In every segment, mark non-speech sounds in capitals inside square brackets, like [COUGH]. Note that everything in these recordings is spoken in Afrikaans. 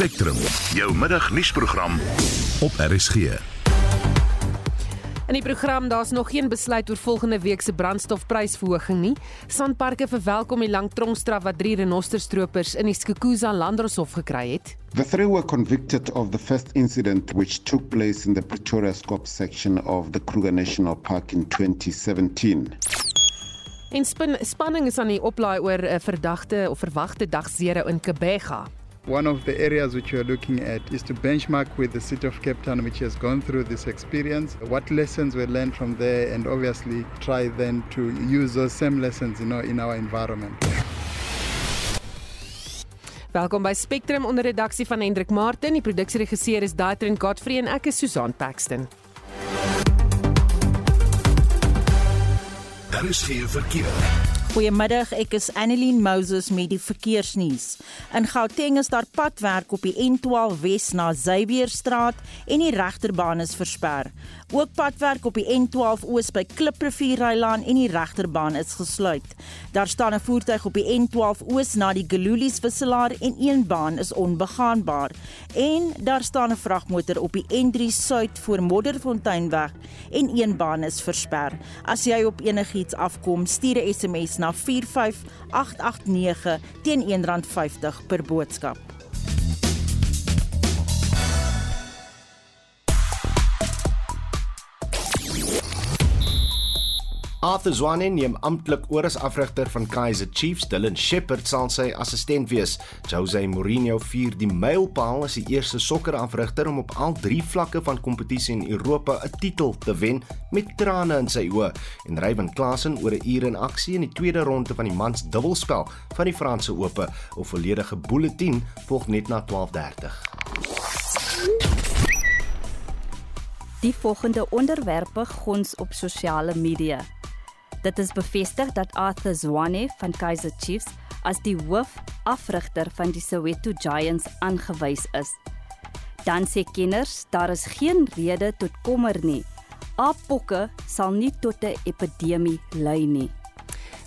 Spectrum, jou middagnuusprogram op RSG. In die program daar's nog geen besluit oor volgende week se brandstofprysverhoging nie. Sandparke verwelkom die lang tronkstraf wat drie renosterstropers in die Skukuza Landdroshof gekry het. The three were convicted of the first incident which took place in the Pretoria Scope section of the Kruger National Park in 2017. En spin, spanning is aan die oplaai oor 'n verdagte of verwagte dag 0 in Kebega. One of the areas which we are looking at is to benchmark with the city of Cape Town, which has gone through this experience. What lessons were learned from there, and obviously try then to use those same lessons, you know, in our environment. Welkom by Spectrum onder redaksie van Hendrik Martin. Die produksieregisseur is Daitrin Godfrey en ek is Susan Paxton. Daar is geen verkeer. Goeiemiddag, ek is Annelien Moses met die verkeersnuus. In Gauteng is daar padwerk op die N12 Wes na Xavierstraat en die regterbaan is versper. Ook padwerk op die N12 Oos by Kliprivierrylaan en die regterbaan is gesluit. Daar staan 'n voertuig op die N12 Oos na die Gelulies wisselaar en een baan is onbegaanbaar. En daar staan 'n vragmotor op die N3 Suid voor Modderfonteinweg en een baan is versper. As jy op enigiets afkom, stuur 'n SMS na 45889 teen R1.50 per boodskap. Arthur Zwane neem amptelik oor as afrigter van Kaizer Chiefs. Dylan Shepherd sal sy assistent wees. Jose Mourinho vier die mylpaal as die eerste sokkerafrigter om op al drie vlakke van kompetisie in Europa 'n titel te wen met trane in sy oë. En Ryan Klassen oor 'n uur in aksie in die tweede ronde van die mans dubbelspel van die Franse Ope. 'n Volledige bulletin volg net na 12:30. Die volgende onderwerpe gons op sosiale media. Dit is bevestig dat Arthur Zwane van Kaizer Chiefs as die hoofafrigter van die Soweto Giants aangewys is. Dan sê kenners, daar is geen rede tot kommer nie. Apokke sal nie tot 'n epidemie lei nie.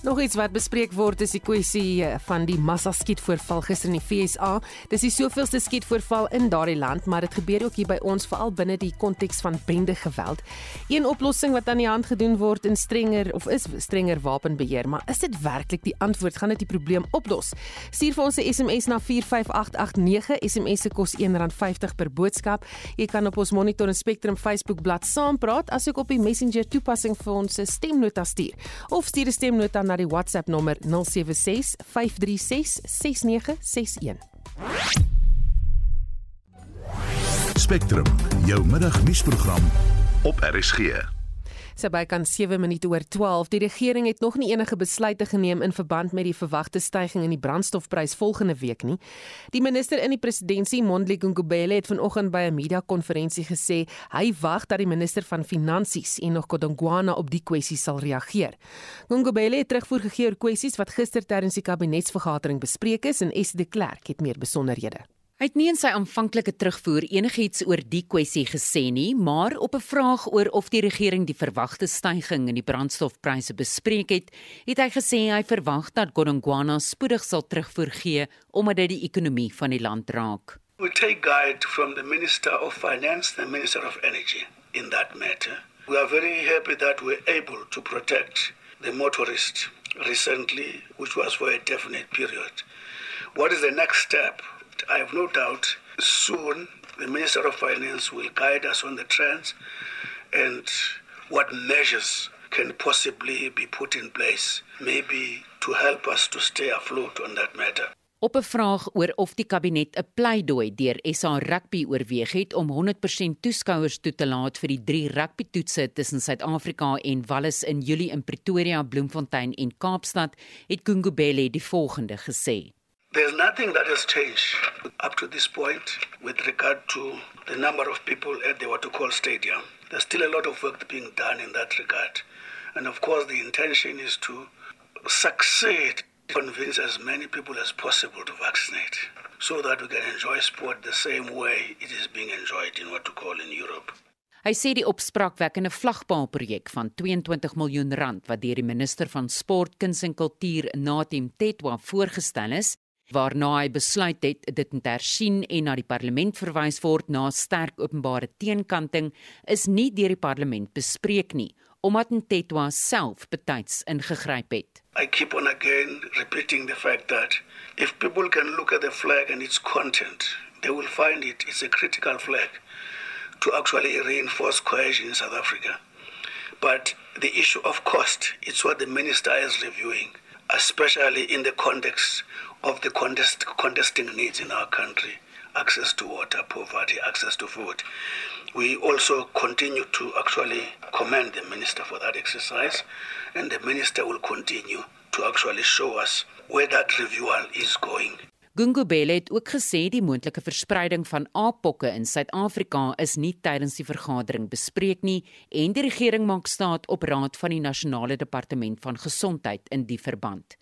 Nog iets wat bespreek word is die kwessie eh, van die massa skietvoorval gister in die FSA. Dis die soveelste skietvoorval in daardie land, maar dit gebeur ook hier by ons veral binne die konteks van bende geweld. Een oplossing wat aan die hand gedoen word in strenger of is strenger wapenbeheer, maar is dit werklik die antwoord? Gaan dit die probleem oplos? Stuur vir ons 'n SMS na 45889. SMS se kos R1.50 per boodskap. Jy kan op ons Monitor en Spectrum Facebook bladsy saampraat, asook op die Messenger toepassing vir ons stemnota stuur. Of stuur 'n stemnota na die WhatsApp nommer 076 536 6961. Spectrum, jou middagnuusprogram op RSG. Sy by kan 7 minute oor 12. Die regering het nog nie enige besluite geneem in verband met die verwagte stygings in die brandstofprys volgende week nie. Die minister in die presidentskap, Mondli Gungubele, het vanoggend by 'n media-konferensie gesê hy wag dat die minister van finansies, Enoch Godongwana, op die kwessie sal reageer. Gungubele het terugvoer gegee oor kwessies wat gister tydens die kabinetsvergadering bespreek is en Esie de Klerk het meer besonderhede. Hy het nie in sy aanvanklike terugvoer enigiets oor die kwessie gesê nie, maar op 'n vraag oor of die regering die verwagte stygings in die brandstofpryse bespreek het, het hy gesê hy verwag dat Godongwana spoedig sal terugvoer gee omdat dit die ekonomie van die land raak. We take guide from the Minister of Finance, the Minister of Energy in that matter. We are very happy that we're able to protect the motorists recently, which was for a definite period. What is the next step? I have no doubt soon the Minister of Finance will guide us on the trends and what measures can possibly be put in place, maybe to help us to stay afloat on that matter. Op 'n vraag oor of die kabinet 'n pleidooi deur SA Rugby oorweeg het om 100% toeskouers toe te laat vir die drie rugbytoetse tussen Suid-Afrika en Wallis in Julie in Pretoria, Bloemfontein en Kaapstad, het Gungubele die volgende gesê. There's nothing that has changed up to this point with regard to the number of people at the Watercall Stadium. There's still a lot of work being done in that regard. And of course, the intention is to succeed, convince as many people as possible to vaccinate so that we can enjoy sport the same way it is being enjoyed in what we call in Europe. Hy sê die opspraakwekkende vlagpaalprojek van 22 miljoen rand wat deur die minister van Sport, Kuns en Kultuur, Natim Tetwa voorgestel is, waarna hy besluit het dit moet hersien en na die parlement verwys word na sterk openbare teenkanting is nie deur die parlement bespreek nie omdat Ntetwa self betyds ingegryp het. I keep on again repeating the fact that if people can look at the flag and its content, they will find it is a critical flag to actually reinforce cohesion in South Africa. But the issue of cost is what the minister is reviewing, especially in the context of the contest, contesting needs in our country access to water, poverty, access to food. We also continue to actually commend the minister for that exercise, and the minister will continue to actually show us where that review is going. Gungubele het ook gesê die moontlike verspreiding van aappokke in Suid-Afrika is nie tydens die vergadering bespreek nie en die regering maak staat op raad van die nasionale departement van gesondheid in die verband.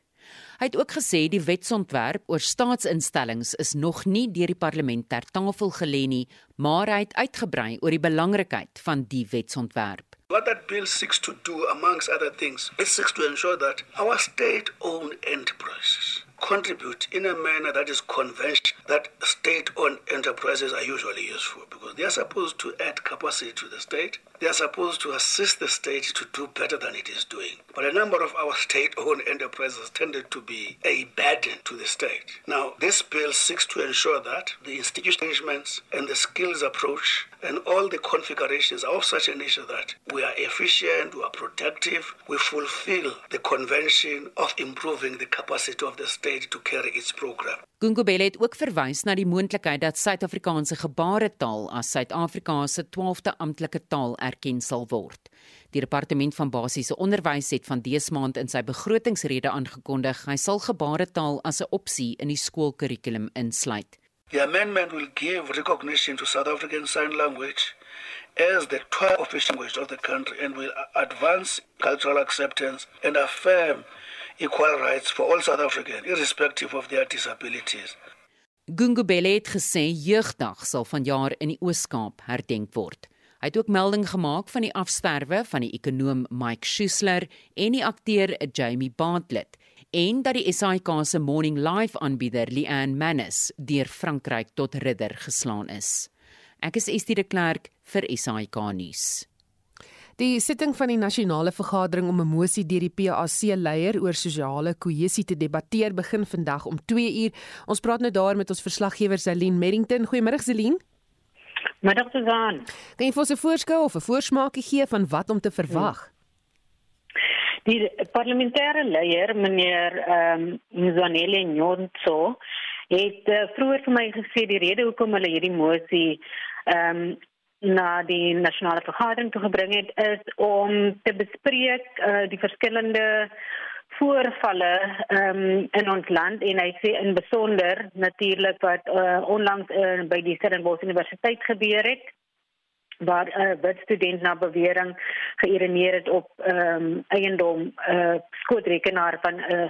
Hy het ook gesê die wetsontwerp oor staatsinstellings is nog nie deur die parlement ter tafel gelê nie, maar hy het uitgebrei oor die belangrikheid van die wetsontwerp. What that bill seeks to do, amongst other things, it seeks to ensure that our state owned enterprises contribute in a manner that is conventional that state-owned enterprises are usually used for because they are supposed to add capacity to the state. They are supposed to assist the state to do better than it is doing. But a number of our state-owned enterprises tended to be a burden to the state. Now, this bill seeks to ensure that the institutional and the skills approach and all the configurations are of such a nature that we are efficient, we are protective, we fulfill the convention of improving the capacity of the state to carry its program. Gungubele het ook verwys na die moontlikheid dat Suid-Afrikaanse gebaretaal as Suid-Afrika se 12de amptelike taal erken sal word. Die departement van basiese onderwys het van dese maand in sy begrotingsrede aangekondig hy sal gebaretaal as 'n opsie in die skoolkurrikulum insluit. The amendment will give recognition to South African Sign Language as the 12th official language of the country and will advance cultural acceptance and affirm equal rights for all South Africans, irrespective of their disabilities. Gungubele het gesê jeugdag sal vanjaar in die Oos-Kaap herdenk word. Hy het ook melding gemaak van die afsterwe van die ekonom Mike Schuessler en die akteur Jamie Bartlett en dat die SAIK se Morning Live aanbieder Leanne Manus deur Frankryk tot ridder geslaan is. Ek is Estie de Klerk vir SAIK nuus. Die sitting van die nasionale vergadering om 'n mosie deur die PAC leier oor sosiale kohesie te debatteer begin vandag om 2 uur. Ons praat nou daar met ons verslaggewer Zelin Merrington. Goeiemôre Zelin. Middag Susan. Kan jy vir ons 'n voorskou of 'n voorsmaakie gee van wat om te verwag? Hmm. Die parlementêre leier, meneer ehm um, Mzwanele Nyonso, het uh, vroeër vir my gesê die rede hoekom hulle hierdie mosie ehm um, na die nasionale vergadering toe gebring het is om te bespreek uh, die verskillende voorvalle um, in ons land en hy sê in besonder natuurlik wat uh, onlangs uh, by die Stellenbosch Universiteit gebeur het waar 'n uh, wit student na bewering geïreneer het op um, eiendom uh, skootrekenaar van 'n uh,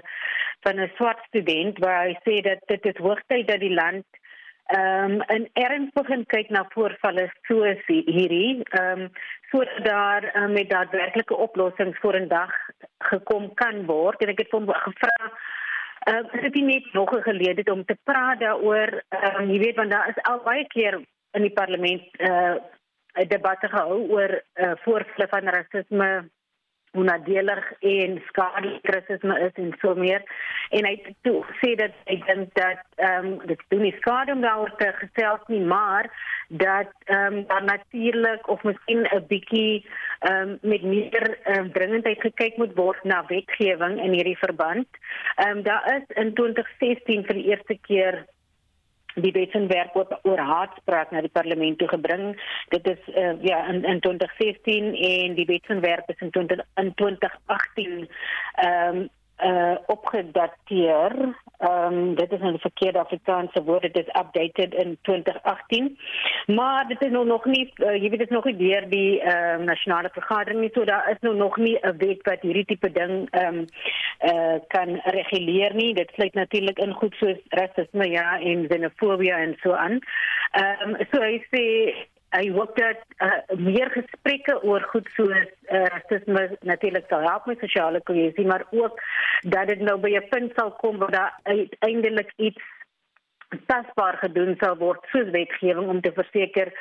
van 'n swart student waar hy sê dat dit is hoogtyd dat die land ehm um, in erns begin kyk na voorvalle soos hierdie ehm um, sodat daar uh, met daadwerklike oplossings voor 'n dag gekom kan word en ek het hom gevra Uh, dit is net nog gelede om te praat daaroor. Ehm um, jy weet want daar is al baie keer in die parlement uh 'n debat gehou oor uh, voorvalle van rasisme hoe nadelig en skadelik rasisme is en so meer en hy het toe gesê dat hy dink dat ehm um, dit doen nie skade om daaroor te gesels nie maar dat ehm um, dan natuurlik of miskien 'n bietjie ehm um, met meer um, dringendheid gekyk moet word na wetgewing in hierdie verband. Ehm um, daar is in 2016 vir die eerste keer die wetsontwerp oor, oor haatspraak na die parlement toe gebring. Dit is uh, ja in, in 2016 en die wetsontwerp is in 20, in 2018 ehm um, uh opgedateer. Ehm um, dit is 'n verkeerde Afrikaanse woord. Dit is updated in 2018. Maar dit is nou nog nie uh, jy weet dit is nog nie deur die ehm uh, nasionale vergadering nie. So daar is nou nog nie 'n wet wat hierdie tipe ding ehm um, uh kan reguleer nie. Dit sluit natuurlik in goed soos rasisme ja en xenofobie en so aan. Ehm um, so hy sê hy hoop dat uh, meer gesprekke oor goed soos uh, rasisme natuurlik sal help met sosiale kohesie, maar ook dat dit nou by 'n punt sal kom waar daar uiteindelik iets tasbaar gedoen sal word soos wetgewing om te verseker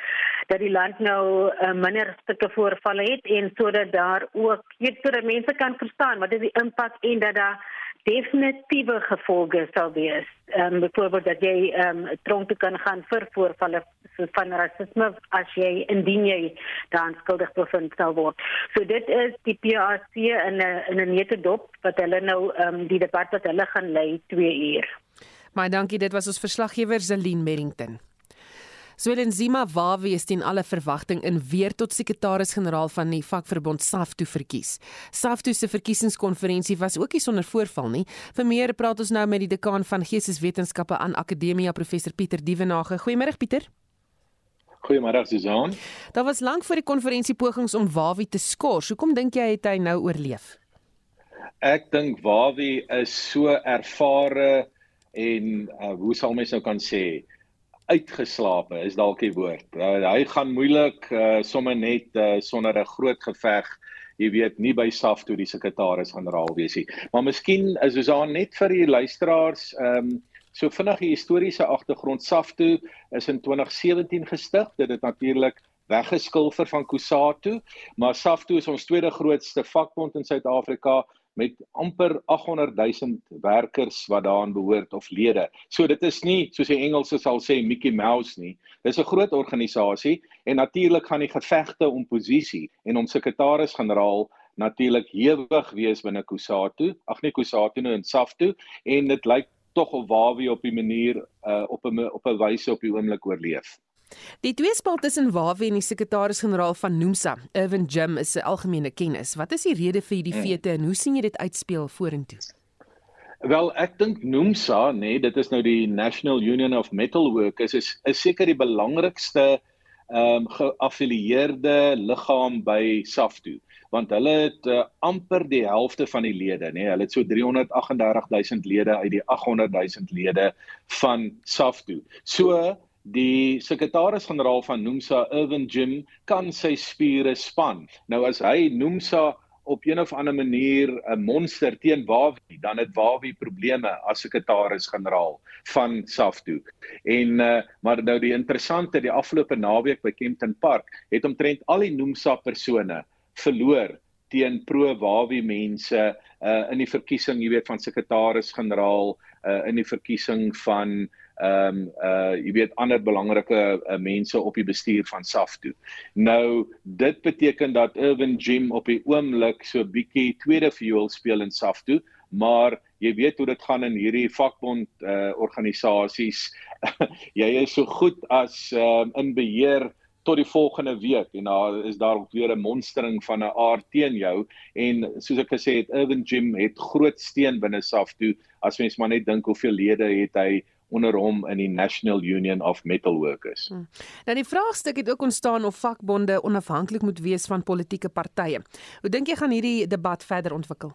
dat die land nou uh, minder stukke voorvalle het en sodat daar ook weet sodat mense kan verstaan wat is die impak en dat daar definitiewe gevolge sal wees. Ehm um, byvoorbeeld dat jy ehm um, tronk kan gaan vir voorvalle van rasisme as jy indien jy dan skuldig bevind sal word. So dit is die PRC in 'n in 'n nette dop wat hulle nou ehm um, die debat wat hulle gaan lei 2 uur. Maar dankie, dit was ons verslaggewer Zelin Merrington. Swelenzima Wawi is teen alle verwagting in weer tot sekretaris-generaal van die vakverbond SAFTU verkies. SAFTU se verkiesingskonferensie was ook nie sonder voorval nie. Vir meer praat ons nou met die dekaan van Geesteswetenskappe aan Akademia professor Pieter Dievenage. Goeiemôre Pieter. Goeiemôre Susan. Daar was lank voor die konferensie pogings om Wawi te skors. Hoekom dink jy het hy nou oorleef? Ek dink Wawi is so ervare en uh, hoe sal mens nou kan sê uitgeslape is dalk die woord. Uh, hy gaan moeilik uh, sommer net uh, sonder 'n groot geveg, jy weet, nie by SAF toe die sekretaris-generaal wees nie. Maar miskien is ons aan net vir die luisteraars, ehm um, so vinnige historiese agtergrond SAF toe is in 2017 gestig. Dit het natuurlik weggeskilfer van Kusatu, maar SAF toe is ons tweede grootste vakbond in Suid-Afrika met amper 800 000 werkers wat daaraan behoort of lede. So dit is nie soos die Engelse sal sê Mickey Mouse nie. Dis 'n groot organisasie en natuurlik gaan die gevegte om posisie en om sekretaris-generaal natuurlik hewig wees binne Kusatu. Ag nee Kusatu nou in Saftu en dit lyk tog of waar wie op die manier uh, op 'n op 'n wyse op die oomblik oorleef. Die tweespalt tussen Wawe en die sekretaris-generaal van Nomsa, Irvin Jim, is 'n algemene kennis. Wat is die rede vir hierdie vete en hoe sien jy dit uitspeel vorentoe? Wel, ek dink Nomsa, nê, nee, dit is nou die National Union of Metal Workers is is seker die belangrikste ehm um, geaffilieerde liggaam by SAFTU want hulle het uh, amper die helfte van die lede nê nee, hulle het so 338000 lede uit die 800000 lede van SAFTU. So die sekretaris-generaal van Nomsa Irvin Jim kan sy spiere span. Nou as hy Nomsa op een of ander manier 'n monster teen Wawi, dan het Wawi probleme as sekretaris-generaal van Safto. En uh, maar nou die interessante die afgelope naweek by Kempton Park het omtrent al die Nomsa persone verloor teen pro Wawi mense uh, in die verkiesing, jy weet van sekretaris-generaal uh, in die verkiesing van ehm um, uh jy weet ander belangrike uh, mense op die bestuur van SAF toe. Nou dit beteken dat Irvin Jim op die oomblik so bietjie tweede viool speel in SAF toe, maar jy weet hoe dit gaan in hierdie vakbond uh organisasies. [LAUGHS] jy is so goed as ehm um, in beheer tot die volgende week en daar is daar weer 'n monstering van 'n aard teen jou en soos ek gesê het Irvin Jim het groot steen binne SAF toe as mens maar net dink hoeveel lede het hy onder hom in die National Union of Metal Workers. Hmm. Nou die vraagstuk het ook ontstaan of vakbonde onafhanklik moet wees van politieke partye. Hoe dink jy gaan hierdie debat verder ontwikkel?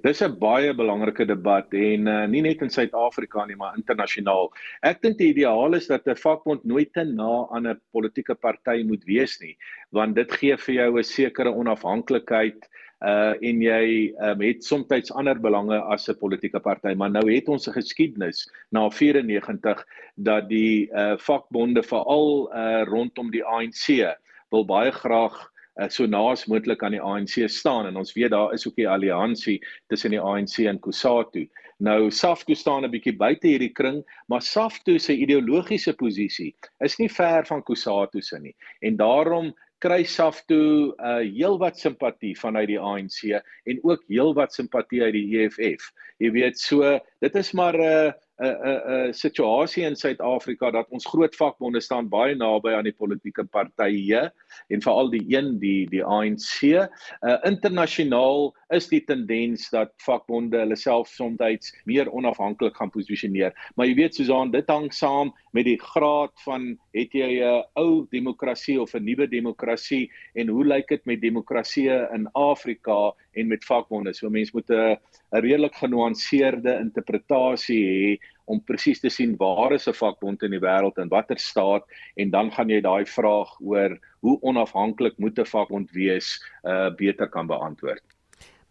Dis 'n baie belangrike debat en uh, nie net in Suid-Afrika nie, maar internasionaal. Ek dink die ideaal is dat 'n vakbond nooit te na aan 'n politieke party moet wees nie, want dit gee vir jou 'n sekere onafhanklikheid uh en jy um, het soms ander belange as 'n politieke party maar nou het ons 'n geskiedenis na 94 dat die uh vakbonde veral uh rondom die ANC wil baie graag uh, so naas moontlik aan die ANC staan en ons weet daar is ook 'n alliansie tussen die ANC en Kusatu. Nou SAFTU staan 'n bietjie buite hierdie kring, maar SAFTU se ideologiese posisie is nie ver van Kusatu se nie. En daarom kry SAFTU uh heelwat simpatie vanuit die ANC en ook heelwat simpatie uit die EFF. Jy weet so, dit is maar 'n 'n 'n 'n situasie in Suid-Afrika dat ons groot vakbonde staan baie naby aan die politieke partye en veral die een die die ANC. Uh internasionaal is die tendens dat vakbonde hulle self soms meer onafhanklik gaan posisioneer. Maar jy weet Susan, dit hang saam met die graad van het jy 'n ou demokrasie of 'n nuwe demokrasie en hoe lyk dit met demokrasie in Afrika en met vakbonde? So mense moet 'n 'n redelik genuanceerde interpretasie hê om presies te sien waar is 'n vakbond in die wêreld en watter staat en dan gaan jy daai vraag oor hoe onafhanklik moet 'n vakbond wees uh beter kan beantwoord.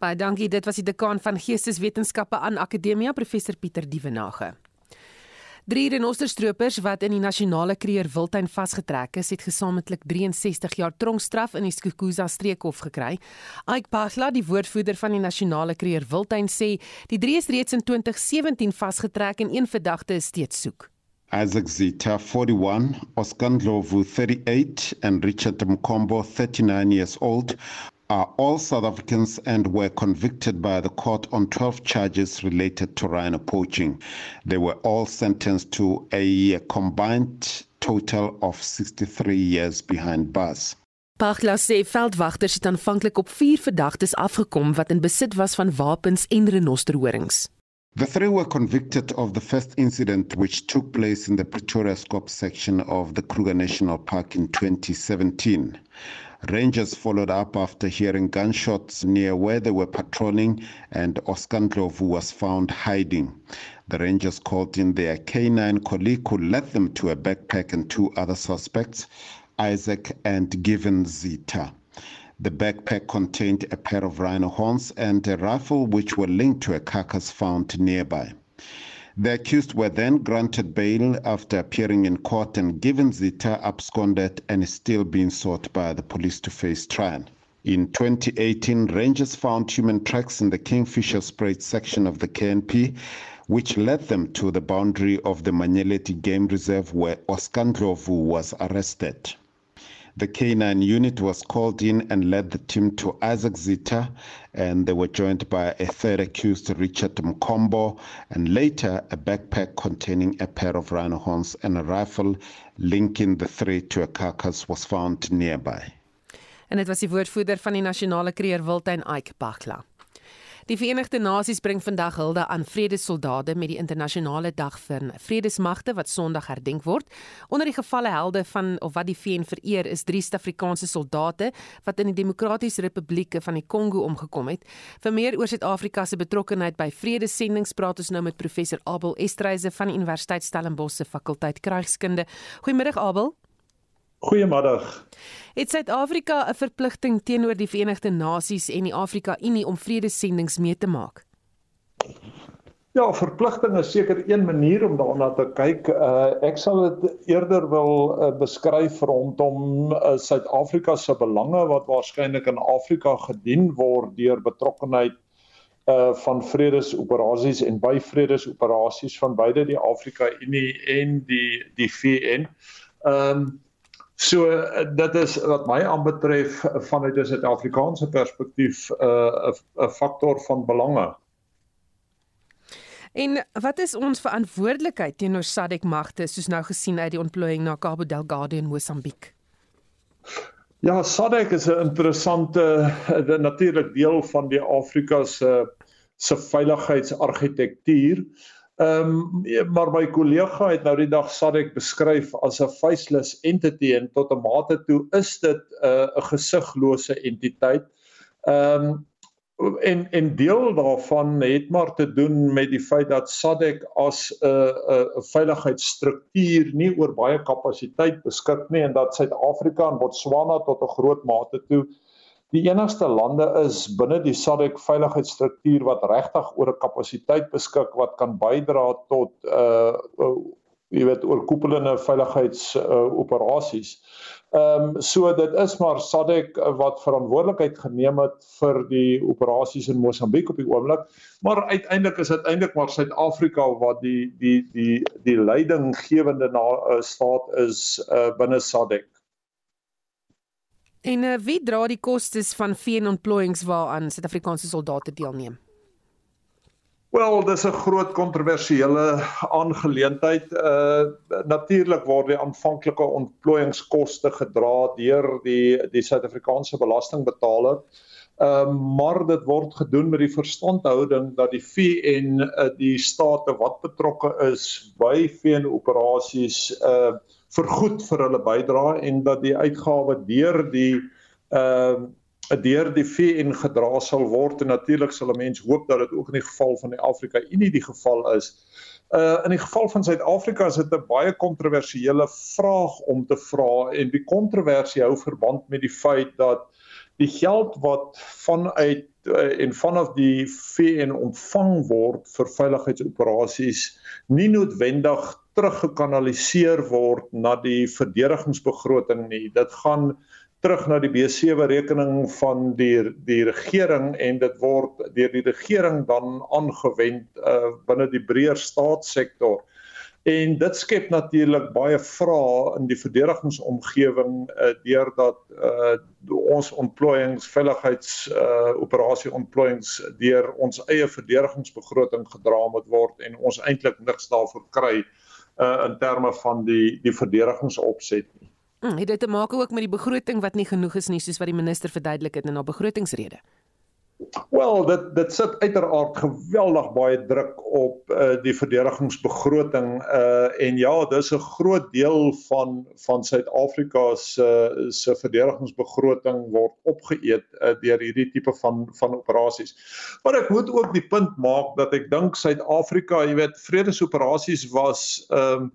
Baie dankie. Dit was die dekaan van Geesteswetenskappe aan Akademia, professor Pieter Dievenage. Drie renosterstropers wat in die nasionale kreer Wildtuin vasgetrek is, het gesamentlik 63 jaar tronkstraf in die Skukuza streekhof gekry. Ike Pachla, die woordvoerder van die nasionale kreer Wildtuin sê, die drie is reeds in 2017 vasgetrek en een verdagte is steeds soek. Isaac Zita, 41, Oscar Ndlovu, 38, and Richard Mkombo, 39 years old, are all South Africans and were convicted by the court on 12 charges related to rhino poaching. They were all sentenced to a combined total of 63 years behind bars. Pagla sê veldwagters het aanvanklik op 4 verdagtes afgekom wat in besit was van wapens en renosterhorings. The three were convicted of the first incident which took place in the Pretoria Scope section of the Kruger National Park in 2017. Rangers followed up after hearing gunshots near where they were patrolling and Oscar Ndlovu was found hiding. The Rangers called in their K9 colleague who led them to a backpack and two other suspects, Isaac and Given Zita. The backpack contained a pair of rhino horns and a rifle which were linked to a carcass found nearby. The accused were then granted bail after appearing in court and given Zita absconded and is still being sought by the police to face trial. In 2018, rangers found human tracks in the Kingfisher Spruit section of the KNP, which led them to the boundary of the Manyeleti Game Reserve where Oscar Ndlovu was arrested. The K9 unit was called in and led the team to Isaac Zita, and they were joined by a third accused, Richard Mkombo, and later a backpack containing a pair of rhino horns and a rifle linking the three to a carcass was found nearby. En dit was die woordvoerder van die nasionale kreer Wildtuin Ike Bakla. Die Verenigde Nasies bring vandag hulde aan vredesoldate met die internasionale dag vir vredesmagte wat Sondag herdenk word. Onder die gevalle helde van of wat die VN vereer is drie Suid-Afrikaanse soldate wat in die Demokratiese Republieke van die Kongo omgekom het. Vir meer oor Suid-Afrika se betrokkeheid by vredesendings praat ons nou met professor Abel Estreise van Universiteit Stellenbosch se fakulteit Krygskunde. Goeiemiddag Abel. Goeiemiddag. Het Suid-Afrika 'n verpligting teenoor die Verenigde Nasies en die Afrika Unie om vredesendings mee te maak? Ja, verpligting is seker een manier om daarna te kyk. Uh, ek sal dit eerder wil uh, beskryf rondom uh, Suid-Afrika se belange wat waarskynlik in Afrika gedien word deur betrokkenheid uh van vredesoperasies en by vredesoperasies van beide die Afrika Unie en die die VN. Ehm um, So eh, dit is wat my aanbetref vanuit 'n Suid-Afrikaanse perspektief eh, 'n uh, 'n faktor van belange. En wat is ons verantwoordelikheid teenoor SADC magte soos nou gesien uit die ontplooiing na Cabo Delgado in Mosambiek? Ja, SADC is 'n interessante eh, natuurlik deel van die Afrika se se veiligheidsargitektuur. Ehm um, maar my kollega het nou die dag SADC beskryf as 'n faceless entity en tot 'n mate toe is dit 'n uh, 'n gesiglose entiteit. Ehm um, en en deel daarvan het maar te doen met die feit dat SADC as 'n uh, 'n uh, veiligheidsstruktuur nie oor baie kapasiteit beskik nie en dat Suid-Afrika en Botswana tot 'n groot mate toe die enigste lande is binne die SADC veiligheidsstruktuur wat regtig oor 'n kapasiteit beskik wat kan bydra tot uh, uh jy weet oorkoepelende veiligheidsoperasies. Uh, ehm um, so dit is maar SADC wat verantwoordelikheid geneem het vir die operasies in Mosambiek op die oomblik, maar uiteindelik is dit eintlik maar Suid-Afrika wat die die die die leidinggewende na uh, staat is uh, binne SADC. En uh, wie dra die kostes van VN ontplooiings waaraan Suid-Afrikaanse soldate deelneem? Wel, dis 'n groot kontroversiële aangeleentheid. Uh natuurlik word die aanvanklike ontplooiingskoste gedra deur die die Suid-Afrikaanse belastingbetaler. Ehm uh, maar dit word gedoen met die verstandhouding dat die VN uh, die state wat betrokke is by VN operasies uh vergoed vir hulle bydrae en dat die uitgawe deur die ehm uh, deur die VN gedra sal word en natuurlik sal 'n mens hoop dat dit ook in die geval van die Afrika Unie die geval is. Uh in die geval van Suid-Afrika is dit 'n baie kontroversiële vraag om te vra en die kontroversie hou verband met die feit dat die geld wat vanuit uh, en vanaf die VN ontvang word vir veiligheidsoperasies nie noodwendig teruggekanaliseer word na die verdedigingsbegroting nie. Dit gaan terug na die B7 rekening van die die regering en dit word deur die regering dan aangewend uh, binne die breër staatssektor. En dit skep natuurlik baie vrae in die verdedigingsomgewing uh, deurdat uh, ons ontplooiings veiligheids uh, operasie ontplooiings deur ons eie verdedigingsbegroting gedra moet word en ons eintlik niks daarvoor kry uh, in terme van die die verdedigingsopset nie. Mm, het dit te maak ook met die begroting wat nie genoeg is nie soos wat die minister verduidelik het in haar begrotingsrede? Wel, dit dit sit uiteraard geweldig baie druk op uh, die verdedigingsbegroting uh en ja, dis 'n groot deel van van Suid-Afrika se uh, se verdedigingsbegroting word opgeëet uh, deur hierdie tipe van van operasies. Maar ek moet ook die punt maak dat ek dink Suid-Afrika, jy weet, vredesoperasies was ehm uh,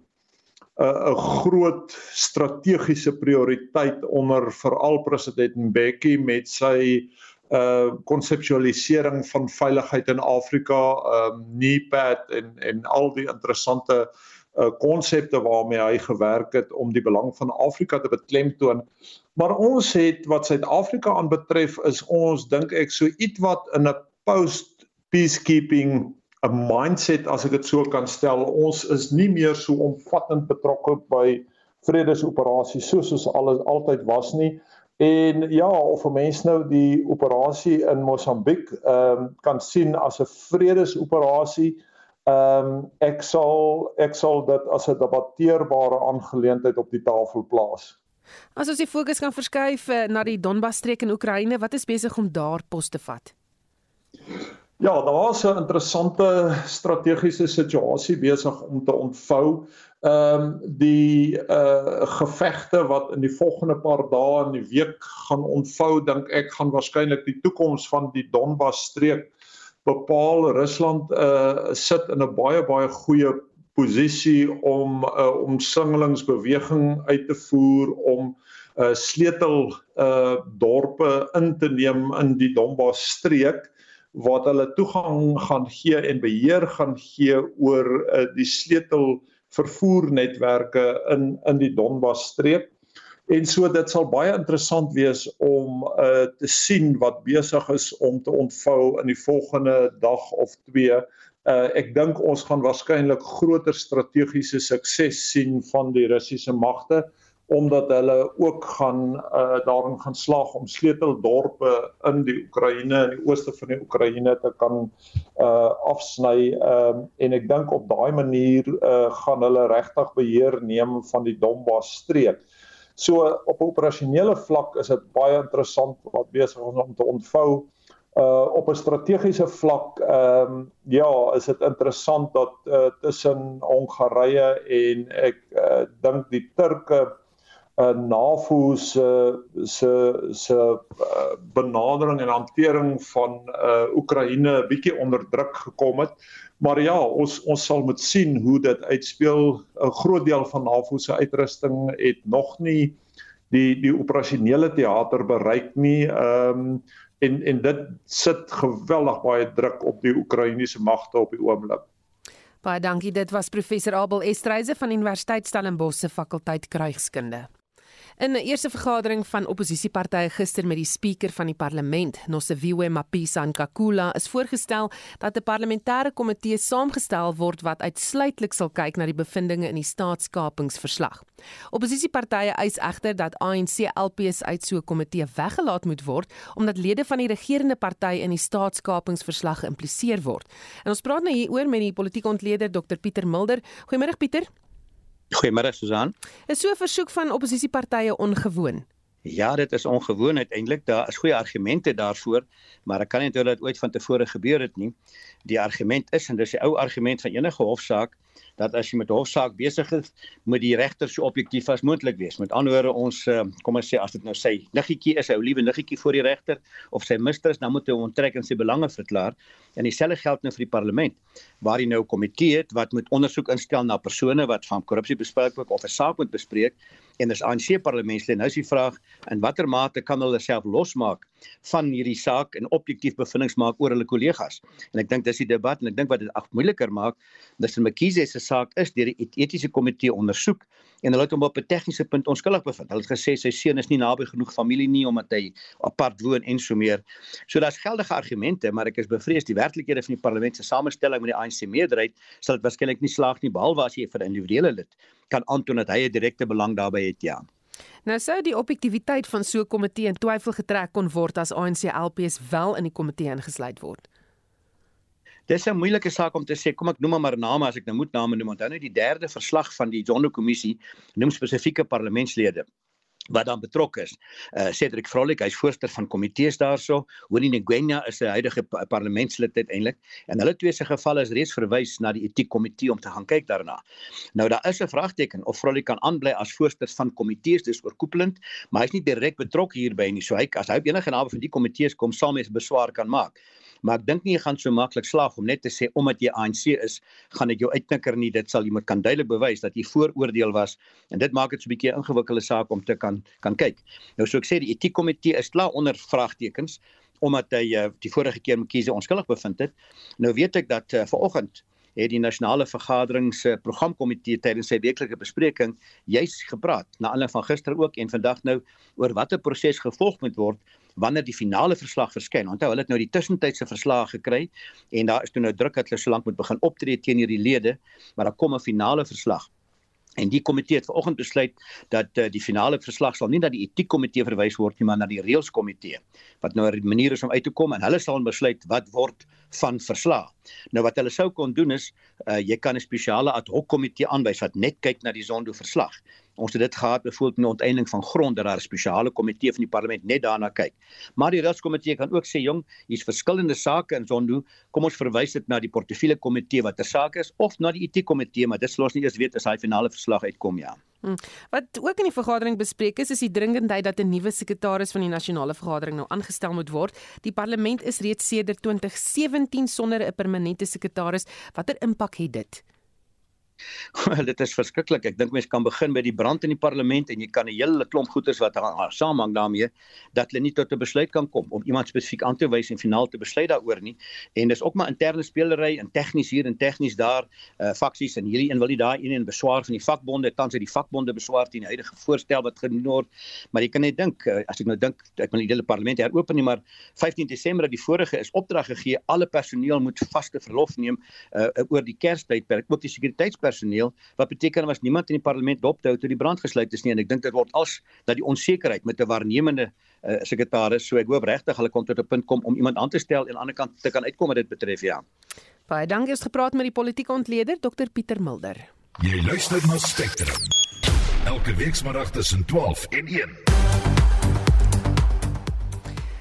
'n groot strategiese prioriteit onder veral president Mbeki met sy uh konseptualisering van veiligheid in Afrika, um NEPAD en en al die interessante uh konsepte waarmee hy gewerk het om die belang van Afrika te beklemtoon. Maar ons het wat Suid-Afrika aanbetref is ons dink ek so ietwat in 'n post peacekeeping 'n mindset as ek dit so kan stel. Ons is nie meer so omvattend betrokke by vredesoperasies soos ons al altyd was nie. En ja, of 'n mens nou die operasie in Mosambiek ehm um, kan sien as 'n vredesoperasie, ehm um, ek sal ek sal dit as 'n debatteerbare aangeleentheid op die tafel plaas. As ons die fokus kan verskuif eh, na die Donbas streek in Oekraïne, wat is besig om daar pos te vat? Ja, daar was 'n interessante strategiese situasie besig om te ontvou. Ehm um, die uh gevegte wat in die volgende paar dae in die week gaan ontvou, dink ek gaan waarskynlik die toekoms van die Donbas streek bepaal. Rusland uh sit in 'n baie baie goeie posisie om 'n uh, omsingelingsbeweging uit te voer om uh sleutel uh dorpe in te neem in die Donbas streek wat hulle toegang gaan gee en beheer gaan gee oor uh, die sleutel vervoernetwerke in in die Donbas streek. En so dit sal baie interessant wees om uh, te sien wat besig is om te ontvou in die volgende dag of twee. Uh, ek dink ons gaan waarskynlik groter strategiese sukses sien van die Russiese magte omdat hulle ook gaan uh, daarin gaan slaag om sleuteldorpe in die Oekraïne in die ooste van die Oekraïne te kan uh, afsny um, en ek dink op daai manier uh, gaan hulle regtig beheer neem van die Donbas streek. So op operasionele vlak is dit baie interessant wat besig is om te ontvou. Uh op 'n strategiese vlak ehm um, ja, is dit interessant dat uh, tussen Hongarye en ek uh, dink die Turke uh NAVO se se se uh, benadering en hantering van uh, Oekraïne 'n bietjie onder druk gekom het. Maar ja, ons ons sal moet sien hoe dit uitspeel. 'n Groot deel van NAVO se uitrusting het nog nie die die operasionele teater bereik nie. Ehm um, en en dit sit geweldig baie druk op die Oekraïense magte op die oomblik. Baie dankie. Dit was professor Abel Estreise van Universiteit Stellenbosch se fakulteit Kruigskunde. In 'n eerste vergadering van oppositiepartye gister met die spreker van die parlement, Nosiviwe Mapisa Nkakula, is voorgestel dat 'n parlementêre komitee saamgestel word wat uitsluitlik sal kyk na die bevindinge in die staatskapingsverslag. Oppositiepartye eis egter dat ANC LPs uit so 'n komitee weggelaat moet word omdat lede van die regerende party in die staatskapingsverslag geïmpliseer word. En ons praat nou hieroor met die politieke ontleder Dr Pieter Mulder. Goeiemôre Pieter. Goeiemôre Susan. Is so 'n versoek van oppositiepartye ongewoon? Ja, dit is ongewoon uiteindelik. Daar is goeie argumente daarvoor, maar ek kan nie onthou dat ooit van tevore gebeur het nie. Die argument is en dis die ou argument van enige hofsaak dat as jy met hofsaak besig is, moet die regter so objektief as moontlik wees. Met ander woorde, ons uh, kom ons sê as dit nou sy niggetjie is, hy ou liewe niggetjie voor die regter of sy mistress, dan moet hy onttrek en sy belange verklaar. En dieselfde geld nou vir die parlement, waar hy nou komitee het wat moet ondersoek instel na persone wat van korrupsie bespreek word of 'n saak moet bespreek en as ANC parlementslid nou is die vraag in watter mate kan hulle self losmaak van hierdie saak en objektief bevindinge maak oor hulle kollegas. En ek dink dis die debat en ek dink wat dit ag moeiliker maak, dis in McKinsey se saak is deur die etiese komitee ondersoek en hulle het hom op 'n tegniese punt onskuldig bevind. Hulle het gesê sy seun is nie naby genoeg familie nie omdat hy apart woon en so meer. So daar's geldige argumente, maar ek is bevrees die werklikhede van die parlement se samestelling met die ANC meerderheid sal dit waarskynlik nie slaag nie behalwe as jy vir 'n individuele lid kan aantoon dat hy 'n direkte belang daarbey het, ja. Nou sou die objektiviteit van so 'n komitee in twyfel getrek kon word as ANC LPs wel in die komitee ingesluit word. Dis 'n moeilike saak om te sê. Kom ek noem maar name as ek nou moet name noem. Onthou nou die derde verslag van die Zondo-kommissie noem spesifieke parlementslede wat dan betrokke is. Uh Cedric Vrolik, hy's voorsteur van komitees daarso. Winnie Ngwenya is 'n huidige parlementslid uiteindelik en hulle twee se geval is reeds verwys na die etiekkomitee om te gaan kyk daarna. Nou daar is 'n vraagteken of Vrolik kan aanbly as voorsteur van komitees, dis oorkoepelend, maar hy's nie direk betrokke hierby nie. So hy as hy op enige naam van die komitees kom, sal mens beswaar kan maak maar ek dink nie jy gaan so maklik slaag om net te sê omdat jy ANC is, gaan dit jou uitknikker nie. Dit sal jy moet kan duidelik bewys dat jy vooroordeel was en dit maak dit so 'n bietjie ingewikkelde saak om te kan kan kyk. Nou so ek sê die etiekkomitee is klaar onder vraagtekens omdat hy uh, die vorige keer McKiese onskuldig bevind het. Nou weet ek dat uh, vanoggend het die nasionale vergadering se programkomitee tydens sy weeklikse bespreking juis gepraat na aanleiding van gister ook en vandag nou oor watter proses gevolg moet word wanneer die finale verslag verskyn. Onthou, hulle het nou die tussentydse verslae gekry en daar is toe nou druk dat hulle so lank moet begin optree teen hierdie lede, maar daar kom 'n finale verslag. En die komitee het vanoggend besluit dat uh, die finale verslag sal nie na die etiekkomitee verwys word nie, maar na die reëlskomitee wat nou 'n manier is om uit te kom en hulle sal besluit wat word van verslae. Nou wat hulle sou kon doen is uh, jy kan 'n spesiale ad hoc komitee aanwys wat net kyk na die Zondo verslag. Ons het dit gehad byvoorbeeld met die onteiening van grond dat daar 'n spesiale komitee van die parlement net daarna kyk. Maar die rechtskomitee kan ook sê jong, hier's verskillende sake in Zondo, kom ons verwys dit na die portefeulje komitee wat 'n saak is of na die etiekkomitee, maar dit sal ons nie eers weet as hy finale verslag uitkom ja. Hmm. Wat ook in die vergadering bespreek is, is die dringendheid dat 'n nuwe sekretaris van die nasionale vergadering nou aangestel moet word. Die parlement is reeds sedert 2017 sonder 'n permanente sekretaris. Watter impak het dit? [LAUGHS] Dit is verskriklik. Ek dink mense kan begin by die brand in die parlement en jy kan 'n hele klomp goeters wat saamhang daarmee dat hulle nie tot 'n besluit kan kom om iemand spesifiek aan te wys en finaal te besluit daaroor nie. En dis ook maar interne spelery en tegnies hier en tegnies daar, uh faksies en hierdie een wil nie daai een en beswaar van die vakbonde, tans het die vakbonde beswaar teen die huidige voorstel wat gedoen word. Maar jy kan net dink uh, as ek nou dink ek wil die hele parlement heropen nie, maar 15 Desember die vorige is opdrag gegee alle personeel moet vaste verlof neem uh oor die Kerstydperk, ook die sekuriteits personeel wat beteken as niemand in die parlement dophou toe die brand gesluit is nie en ek dink dit word als dat die onsekerheid met 'n waarnemende uh, sekretaris so ek hoop regtig hulle kom tot 'n punt kom om iemand aan te stel en aan die ander kant te kan uitkom wat dit betref ja. Baie dankie het gepraat met die politieke ontleder Dr Pieter Mulder. Jy luister na Spectrum. Elke week saterdag tussen 12 en 1.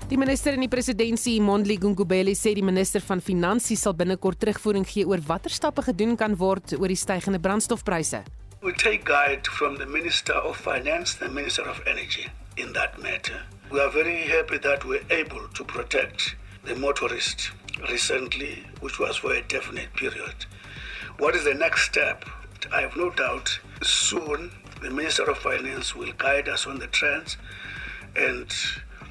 Die minister in die presidentskap, Mondli Gungubeli, sê die minister van Finansies sal binnekort terugvoering gee oor watter stappe gedoen kan word oor die stygende brandstofpryse. We take guide from the Minister of Finance and Minister of Energy in that matter. We are very happy that we're able to protect the motorists recently, which was for a definite period. What is the next step? I have no doubt soon the Minister of Finance will guide us on the trends and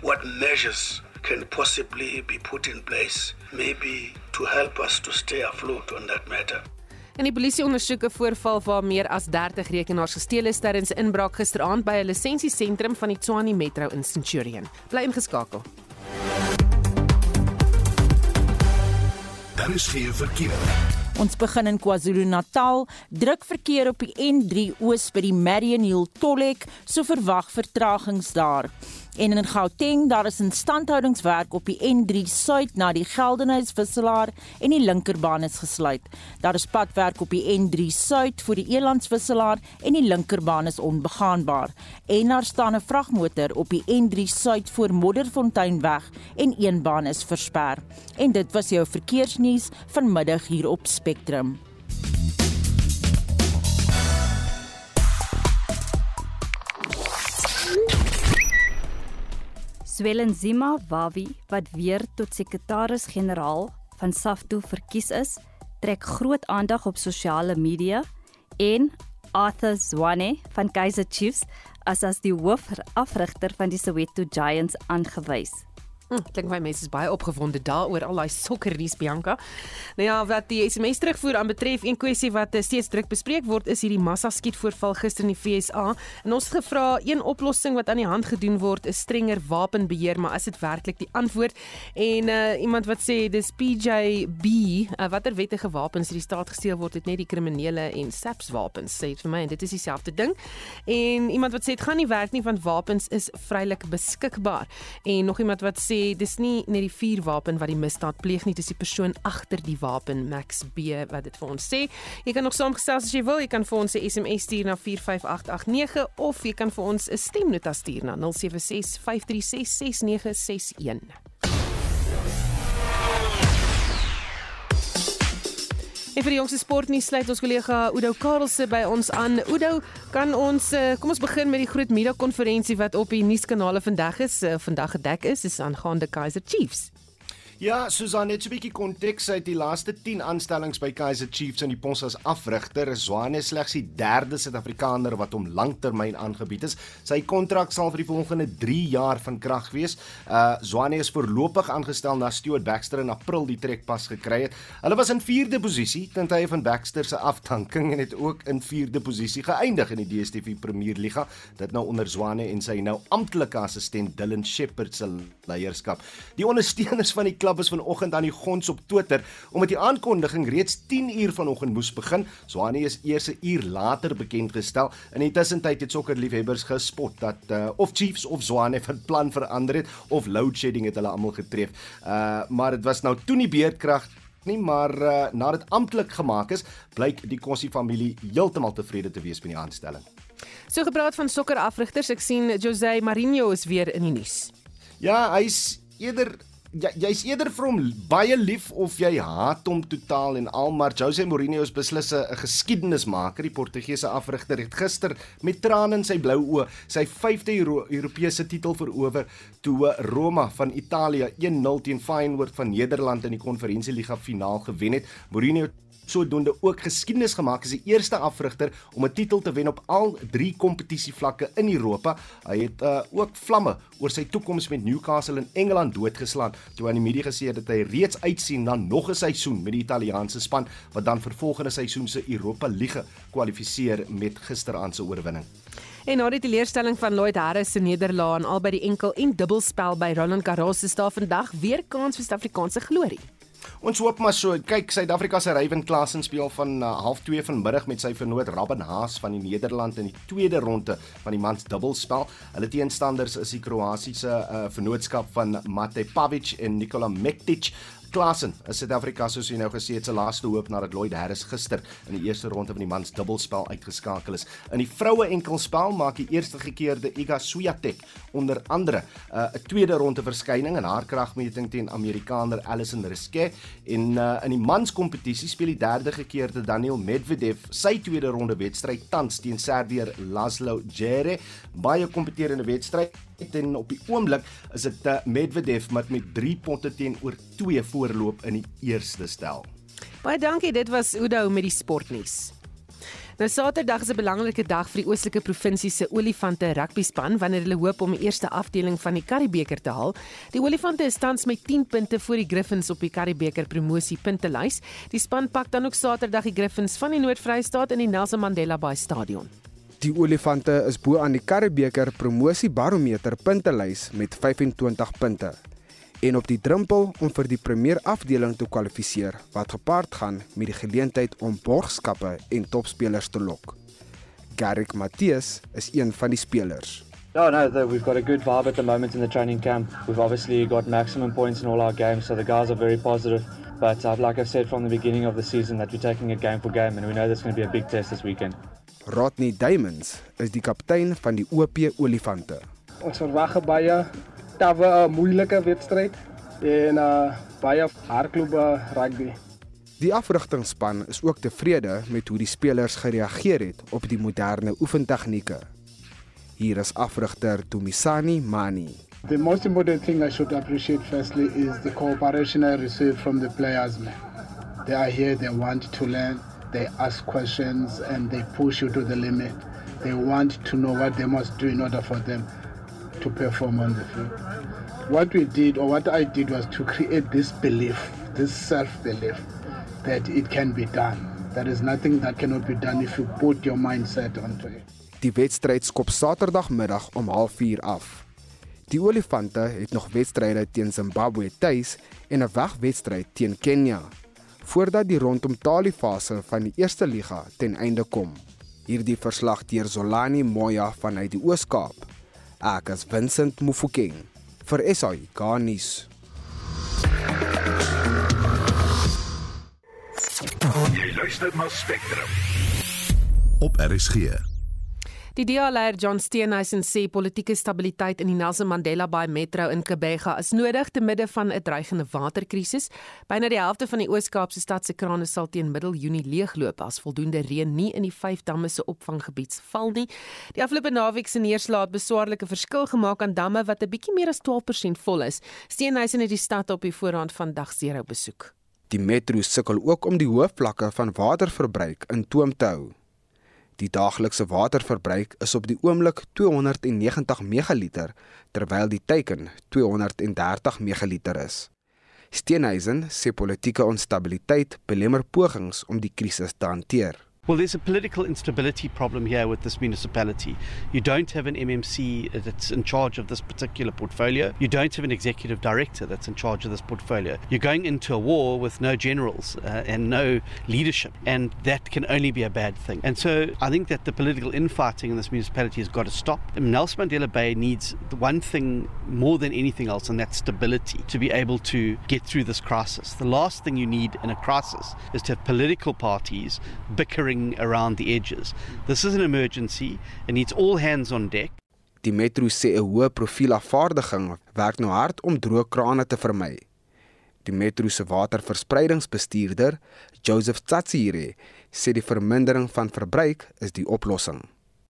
what measures can possibly be put in place, maybe to help us to stay afloat on that matter. En die polisie ondersoek 'n voorval waar meer as 30 rekenaars gesteel is tydens 'n inbraak gisteraand by 'n lisensiesentrum van die Tshwane Metro in Centurion. Bly ingeskakel. Daar is geen verkeer. Ons begin in KwaZulu-Natal, druk verkeer op die N3 Oos by die Marion Hill Tollhek, so verwag vertragings daar. En in Gauteng, daar is instandhoudingswerk op die N3 Suid na die Geldenhuys wisselaar en die linkerbaan is gesluit. Daar is padwerk op die N3 Suid vir die Elands wisselaar en die linkerbaan is onbegaanbaar. En daar staan 'n vragmotor op die N3 Suid voor Modderfonteinweg en een baan is versper. En dit was jou verkeersnuus vanmiddag hier op Spectrum. Zwelenzima Wawi wat weer tot sekretaris-generaal van SAFTU verkies is, trek groot aandag op sosiale media en Arthur Zwane van Kaizer Chiefs as as die hoofafrigter van die Soweto Giants aangewys. Hm, klink my mense is baie opgewonde daaroor al daai sokkernuus Bianca. Nou ja, wat die SMS terugvoer aan betref, een kwessie wat eh, steeds druk bespreek word is hierdie massa skietvoorval gister in die FSA. En ons het gevra een oplossing wat aan die hand gedoen word is strenger wapenbeheer, maar is dit werklik die antwoord? En uh, iemand wat sê dis PJB, uh, watter wettige wapens hierdie staat gesteel word, het net die kriminele en SAPS wapens, sê vir my en dit is dieselfde ding. En iemand wat sê dit gaan nie werk nie want wapens is vrylik beskikbaar. En nog iemand wat sê sê dis nie net die vuurwapen wat die misdaad pleeg nie, dis die persoon agter die wapen, Max B wat dit vir ons sê. Jy kan nog saamgestel as jy wil, jy kan vir ons 'n SMS stuur na 45889 of jy kan vir ons 'n stemnota stuur na 0765366961. En vir die jongste sportnuus sluit ons kollega Oudo Karelse by ons aan. Oudo, kan ons eh, kom ons begin met die groot media konferensie wat op die nuuskanale vandag is, eh, vandag gedek is, is aangaande Kaizer Chiefs. Ja, Susan, net 'n bietjie konteks uit die laaste 10 aanstellings by Kaizer Chiefs in die pos as afrigter. Zwane is slegs die derde Suid-Afrikaner wat hom lanktermyn aangebied is. Sy kontrak sal vir die volgende 3 jaar van krag wees. Uh Zwane is voorlopig aangestel na Stuart Baxter in April die trekpas gekry het. Hulle was in 4de posisie ten tye van Baxter se afdanking en het ook in 4de posisie geëindig in die DStv Premier Liga. Dit nou onder Zwane en sy nou amptelike assistent Dylan Shepherd se leierskap. Die ondersteuners van die klub is vanoggend aan die gons op Twitter omdat die aankondiging reeds 10 uur vanoggend moes begin. Swanie is eers 'n uur later bekend gestel. In die tussentyd het sokkerliefhebbers gespot dat uh, of Chiefs of Swanie van plan verander het of load shedding het hulle almal getref. Uh maar dit was nou toe nie beerdkrag nie, maar uh, nadat amptelik gemaak is, blyk die Kossie familie heeltemal tevrede te wees met die aanstelling. So gepraat van sokkerafrigters, ek sien Jose Mourinho is weer in die nuus. Ja, hy's eerder jy jy's eerder vir hom baie lief of jy haat hom totaal en al maar Jose Mourinho is beslis 'n geskiedenismaker. Die Portugese afrigter het gister met trane in sy blou oë sy 5de Euro Europese titel verower toe Roma van Italië 1-0 teen Feyenoord van Nederland in die Konferensieliga finaal gewen het. Mourinho sodoende ook geskiedenis gemaak as die eerste afrigter om 'n titel te wen op al drie kompetisievlakke in Europa. Hy het uh, ook vlamme oor sy toekoms met Newcastle in Engeland doodgeslaan toe aan die media gesê het dat hy reeds uitsien na nog 'n seisoen met die Italiaanse span wat dan vir volgende seisoen se Europa Liga kwalifiseer met gisteraand se oorwinning. En na die teleurstelling van Lloyd Harris se nederlaag aan albei die enkel en dubbelspel by Roland Garros is daar vandag weer kans vir Suid-Afrikaanse glorie. Ons hoop maar so. Kyk, Suid-Afrika se Ryan Klaasen speel van uh, 0.30 vanmiddag met sy vernoot Robin Haas van die Nederland in die tweede ronde van die mans dubbelspel. Hulle teenstanders is die Kroatiese uh, vennootskap van Mate Pavic en Nikola Mektic. Klasen is Suid-Afrika soos jy nou gesê het se laaste hoop nadat Lloyd Harris gister in die eerste ronde van die mans dubbelspel uitgeskakel is. In die vroue enkelspel maak die eerste gekeerde Iga Swiatek onder andere 'n uh, tweede ronde verskyning in haar kragmeting teen Amerikaner Alison Riske en uh, in die mans kompetisie speel die derde gekeerde Daniel Medvedev sy tweede ronde wedstryd tans teen Serbier Laszlo Djere. Baie kompeterende wedstryd en op die oomblik is dit uh, Medvedev met met 3 punte teenoor 2 voorloop in die eerste stel. Baie dankie, dit was Udo met die sportnuus. Nou Saterdag is 'n belangrike dag vir die oostelike provinsie se olifante rugbyspan wanneer hulle hoop om die eerste afdeling van die Karibebeker te haal. Die olifante is tans met 10 punte voor die Griffins op die Karibebeker promosie puntelys. Die span pak dan ook Saterdag die Griffins van die Noord-Vrystaat in die Nelson Mandela Bay Stadion. Die olifante is bo aan die Karibebeker promosie barometer puntelys met 25 punte en op die drempel om vir die premier afdeling te kwalifiseer wat gepaard gaan met die geleentheid om borgskappe en topspelers te lok. Garrick Matthies is een van die spelers. No, the, we've got a good vibe at the moment in the training camp. We've obviously got maximum points in all our games, so the guys are very positive. But uh, like I said from the beginning of the season, that we're taking it game for game, and we know there's going to be a big test this weekend. Rodney Diamonds is die kaptein van die OP Olifante. Ons verwag baie tawe 'n moeilike wedstryd en uh baie hardloop rugby. Die afrigtingspan is ook tevrede met hoe die spelers gereageer het op die moderne oefentegnieke. Hier is afrigter Tumisani Mani. The most important thing I should appreciate firstly is the cooperation I received from the players. Man. They are here, they want to learn, they ask questions, and they push you to the limit. They want to know what they must do in order for them to perform on the field. What we did, or what I did, was to create this belief, this self belief, that it can be done. There is nothing that cannot be done if you put your mindset onto it. Die wedstryd skop Saterdagmiddag om 04:30 af. Die Olifante het nog wedstryde teen Zimbabwe tuis en 'n wegwedstryd teen Kenia voordat die rondom Tali fase van die eerste liga ten einde kom. Hierdie verslag deur Zolani Moya vanuit die Oos-Kaap. Ek is Vincent Mufokeng vir SAI Garnis. Jy luister na Spectrum. Op RSG. Die DA-leier John Steenhuisen sê politieke stabiliteit in die Nelson Mandela Bay Metro in Kebega is nodig te midde van 'n dreigende waterkrisis. Byna die helfte van die Oos-Kaapse stad se krane sal teen middel Junie leegloop as voldoende reën nie in die vyf damme se opvanggebied val nie. Die afgelope naweek se neerslae het beswaarlike verskil gemaak aan damme wat 'n bietjie meer as 12% vol is. Steenhuisen het die stad op die voorhand van dag 0 besoek. Die metro sukkel ook om die hoë vlakke van waterverbruik in toom te hou. Die daaglikse waterverbruik is op die oomblik 290 megaliter terwyl die teiken 230 megaliter is. Steenhuisen sê politieke onstabiliteit belemmer pogings om die krisis te hanteer. Well, there's a political instability problem here with this municipality. You don't have an MMC that's in charge of this particular portfolio. You don't have an executive director that's in charge of this portfolio. You're going into a war with no generals uh, and no leadership, and that can only be a bad thing. And so I think that the political infighting in this municipality has got to stop. Nelson Mandela Bay needs one thing more than anything else, and that's stability to be able to get through this crisis. The last thing you need in a crisis is to have political parties bickering around the edges. This is an emergency and needs all hands on deck. Die metro sê 'n hoë profiel afvaardiging werk nou hard om droë krane te vermy. Die metro se waterverspreidingsbestuurder, Joseph Tsatsire, sê die vermindering van verbruik is die oplossing.